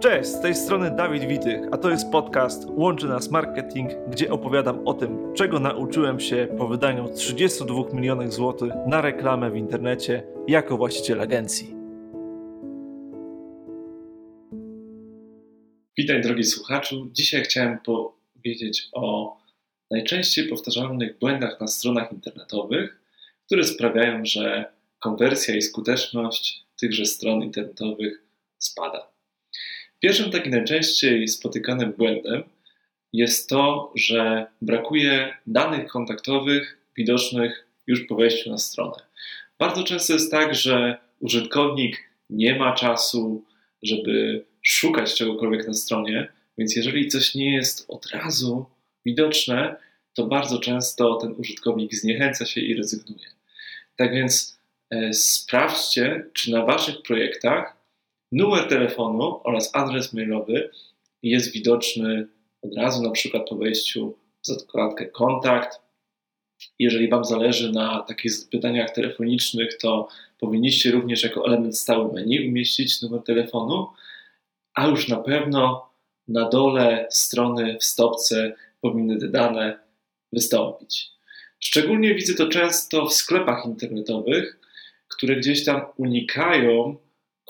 Cześć, z tej strony Dawid Witych, a to jest podcast Łączy Nas Marketing, gdzie opowiadam o tym, czego nauczyłem się po wydaniu 32 milionów złotych na reklamę w internecie jako właściciel agencji. Witaj drogi słuchaczu. Dzisiaj chciałem powiedzieć o najczęściej powtarzalnych błędach na stronach internetowych, które sprawiają, że konwersja i skuteczność tychże stron internetowych spada. Pierwszym takim najczęściej spotykanym błędem jest to, że brakuje danych kontaktowych widocznych już po wejściu na stronę. Bardzo często jest tak, że użytkownik nie ma czasu, żeby szukać czegokolwiek na stronie, więc jeżeli coś nie jest od razu widoczne, to bardzo często ten użytkownik zniechęca się i rezygnuje. Tak więc e, sprawdźcie, czy na Waszych projektach numer telefonu oraz adres mailowy jest widoczny od razu, na przykład po wejściu w zakładkę kontakt. Jeżeli Wam zależy na takich pytaniach telefonicznych, to powinniście również jako element stały menu umieścić numer telefonu, a już na pewno na dole strony w stopce powinny te dane wystąpić. Szczególnie widzę to często w sklepach internetowych, które gdzieś tam unikają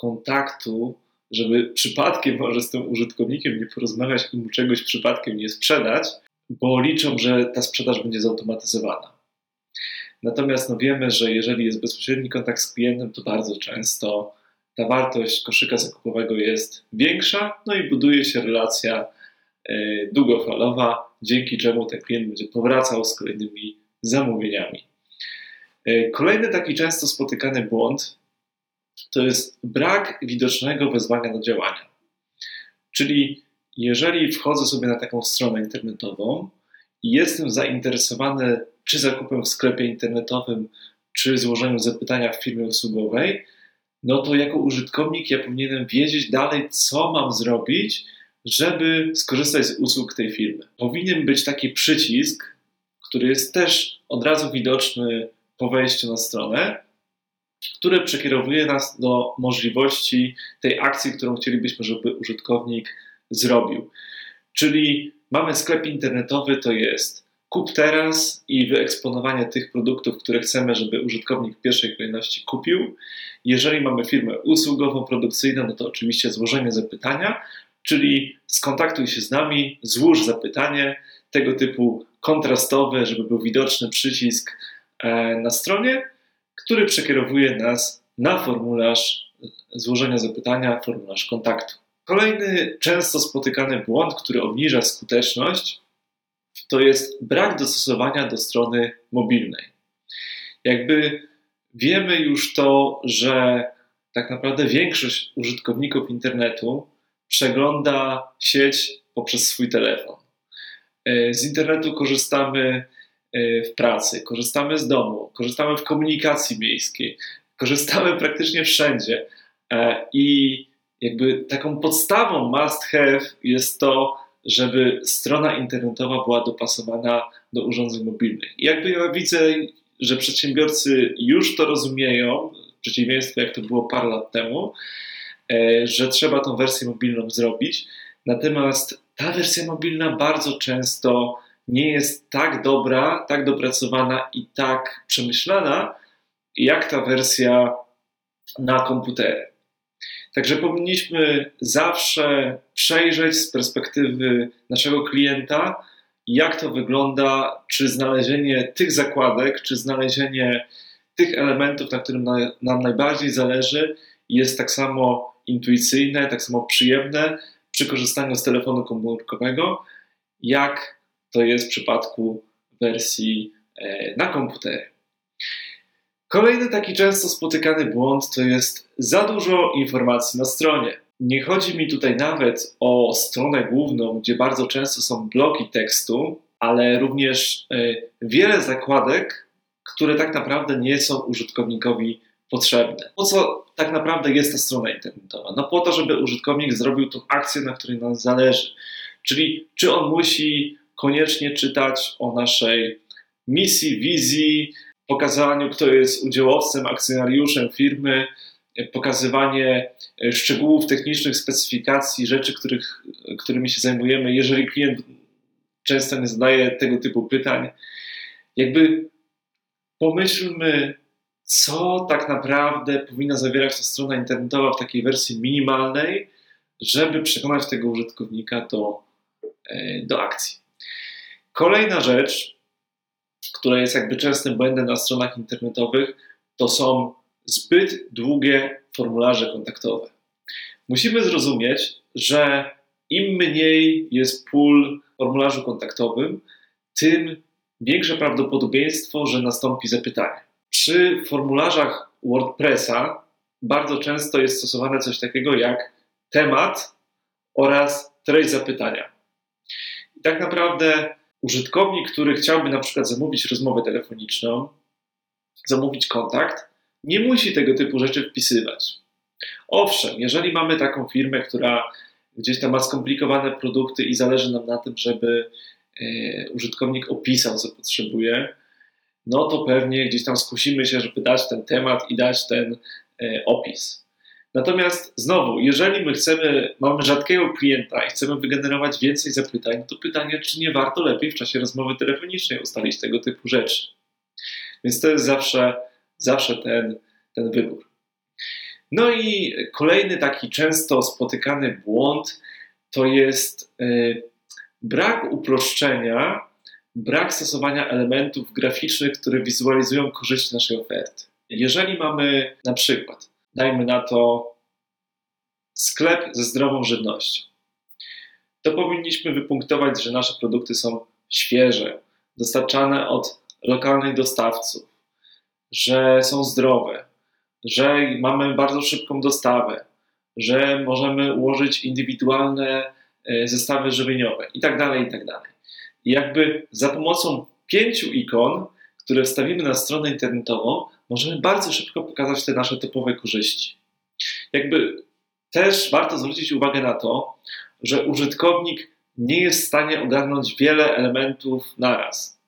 kontaktu, żeby przypadkiem może z tym użytkownikiem nie porozmawiać i mu czegoś przypadkiem nie sprzedać, bo liczą, że ta sprzedaż będzie zautomatyzowana. Natomiast no wiemy, że jeżeli jest bezpośredni kontakt z klientem, to bardzo często ta wartość koszyka zakupowego jest większa, no i buduje się relacja e, długofalowa, dzięki czemu ten klient będzie powracał z kolejnymi zamówieniami. E, kolejny taki często spotykany błąd to jest brak widocznego wezwania do działania. Czyli jeżeli wchodzę sobie na taką stronę internetową i jestem zainteresowany czy zakupem w sklepie internetowym, czy złożeniem zapytania w firmie usługowej, no to jako użytkownik ja powinienem wiedzieć dalej, co mam zrobić, żeby skorzystać z usług tej firmy. Powinien być taki przycisk, który jest też od razu widoczny po wejściu na stronę, które przekierowuje nas do możliwości tej akcji, którą chcielibyśmy, żeby użytkownik zrobił. Czyli mamy sklep internetowy, to jest kup teraz i wyeksponowanie tych produktów, które chcemy, żeby użytkownik w pierwszej kolejności kupił. Jeżeli mamy firmę usługową, produkcyjną, no to oczywiście złożenie zapytania, czyli skontaktuj się z nami, złóż zapytanie tego typu kontrastowe, żeby był widoczny przycisk e, na stronie który przekierowuje nas na formularz złożenia zapytania, formularz kontaktu. Kolejny często spotykany błąd, który obniża skuteczność, to jest brak dostosowania do strony mobilnej. Jakby wiemy już to, że tak naprawdę większość użytkowników internetu przegląda sieć poprzez swój telefon. Z internetu korzystamy w pracy, korzystamy z domu, korzystamy w komunikacji miejskiej, korzystamy praktycznie wszędzie. E, I jakby taką podstawą must have jest to, żeby strona internetowa była dopasowana do urządzeń mobilnych. I jakby ja widzę, że przedsiębiorcy już to rozumieją, w przeciwieństwie jak to było parę lat temu, e, że trzeba tą wersję mobilną zrobić. Natomiast ta wersja mobilna bardzo często nie jest tak dobra, tak dopracowana i tak przemyślana, jak ta wersja na komputery. Także powinniśmy zawsze przejrzeć z perspektywy naszego klienta, jak to wygląda, czy znalezienie tych zakładek, czy znalezienie tych elementów, na którym nam najbardziej zależy, jest tak samo intuicyjne, tak samo przyjemne przy korzystaniu z telefonu komórkowego, jak to jest w przypadku wersji e, na komputery. Kolejny taki często spotykany błąd to jest za dużo informacji na stronie. Nie chodzi mi tutaj nawet o stronę główną, gdzie bardzo często są bloki tekstu, ale również e, wiele zakładek, które tak naprawdę nie są użytkownikowi potrzebne. Po co tak naprawdę jest ta strona internetowa? No po to, żeby użytkownik zrobił tą akcję, na której nam zależy. Czyli czy on musi koniecznie czytać o naszej misji, wizji, pokazaniu, kto jest udziałowcem, akcjonariuszem firmy, pokazywanie szczegółów technicznych, specyfikacji, rzeczy, których, którymi się zajmujemy, jeżeli klient często nie zadaje tego typu pytań. Jakby pomyślmy, co tak naprawdę powinna zawierać ta strona internetowa w takiej wersji minimalnej, żeby przekonać tego użytkownika do, e, do akcji. Kolejna rzecz, która jest jakby częstym błędem na stronach internetowych, to są zbyt długie formularze kontaktowe. Musimy zrozumieć, że im mniej jest pól formularzu kontaktowym, tym większe prawdopodobieństwo, że nastąpi zapytanie. Przy formularzach WordPressa bardzo często jest stosowane coś takiego jak temat oraz treść zapytania. I tak naprawdę użytkownik, który chciałby na przykład zamówić rozmowę telefoniczną, zamówić kontakt, nie musi tego typu rzeczy wpisywać. Owszem, jeżeli mamy taką firmę, która gdzieś tam ma skomplikowane produkty i zależy nam na tym, żeby e, użytkownik opisał, co potrzebuje, no to pewnie gdzieś tam skusimy się, żeby dać ten temat i dać ten e, opis. Natomiast znowu, jeżeli my chcemy, mamy rzadkiego klienta i chcemy wygenerować więcej zapytań, to pytanie, czy nie warto lepiej w czasie rozmowy telefonicznej ustalić tego typu rzeczy. Więc to jest zawsze, zawsze ten, ten wybór. No i kolejny taki często spotykany błąd to jest e, brak uproszczenia, brak stosowania elementów graficznych, które wizualizują korzyści naszej oferty. Jeżeli mamy na przykład, dajmy na to sklep ze zdrową żywnością, to powinniśmy wypunktować, że nasze produkty są świeże, dostarczane od lokalnych dostawców, że są zdrowe, że mamy bardzo szybką dostawę, że możemy ułożyć indywidualne e, zestawy żywieniowe i tak dalej, i tak. I jakby za pomocą pięciu ikon, które wstawimy na stronę internetową, możemy bardzo szybko pokazać te nasze typowe korzyści. Jakby też warto zwrócić uwagę na to, że użytkownik nie jest w stanie ogarnąć wiele elementów naraz,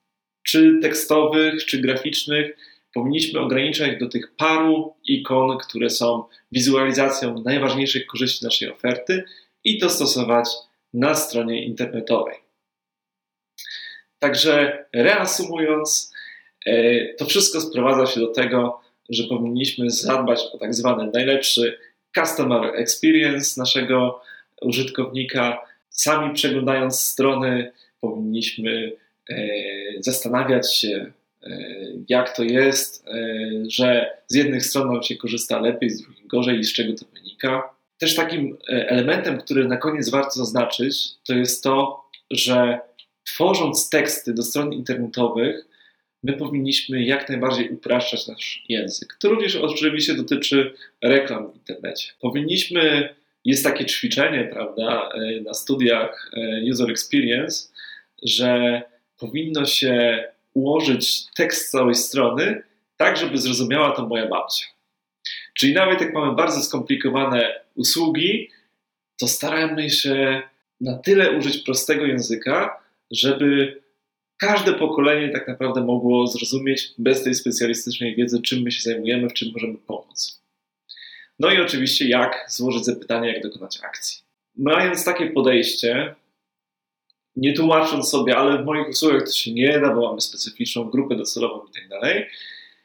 czy tekstowych, czy graficznych, powinniśmy ograniczać do tych paru ikon, które są wizualizacją najważniejszych korzyści naszej oferty i to stosować na stronie internetowej. Także reasumując, to wszystko sprowadza się do tego, że powinniśmy zadbać o tak zwany najlepszy customer experience naszego użytkownika. Sami przeglądając strony, powinniśmy e, zastanawiać się, E, jak to jest, e, że z jednych stron nam się korzysta lepiej, z drugich gorzej i z czego to wynika. Też takim e, elementem, który na koniec warto zaznaczyć, to jest to, że tworząc teksty do stron internetowych, my powinniśmy jak najbardziej upraszczać nasz język. To również oczywiście dotyczy reklam w internecie. Powinniśmy, jest takie ćwiczenie, prawda, na studiach User Experience, że powinno się ułożyć tekst całej strony tak, żeby zrozumiała to moja babcia. Czyli nawet jak mamy bardzo skomplikowane usługi, to staramy się na tyle użyć prostego języka, żeby każde pokolenie tak naprawdę mogło zrozumieć bez tej specjalistycznej wiedzy, czym my się zajmujemy, w czym możemy pomóc. No i oczywiście, jak złożyć zapytanie, jak dokonać akcji. Mając takie podejście, nie tłumacząc sobie, ale w moich usługach to się nie da, bo mamy specyficzną grupę docelową i tak dalej,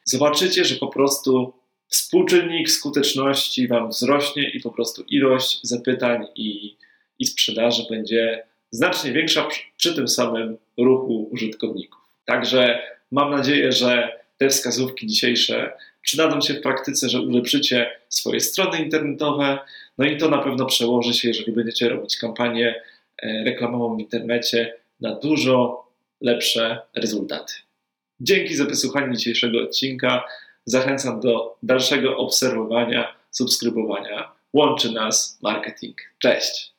zobaczycie, że po prostu współczynnik skuteczności Wam wzrośnie i po prostu ilość zapytań i, i sprzedaży będzie znacznie większa przy, tym samym ruchu użytkowników. Także mam nadzieję, że te wskazówki dzisiejsze przydadzą się w praktyce, że ulepszycie swoje strony internetowe, no i to na pewno przełoży się, jeżeli będziecie robić kampanię E, reklamową w internecie na dużo lepsze rezultaty. Dzięki za wysłuchanie dzisiejszego odcinka. Zachęcam do dalszego obserwowania, subskrybowania. Łączy nas marketing. Cześć!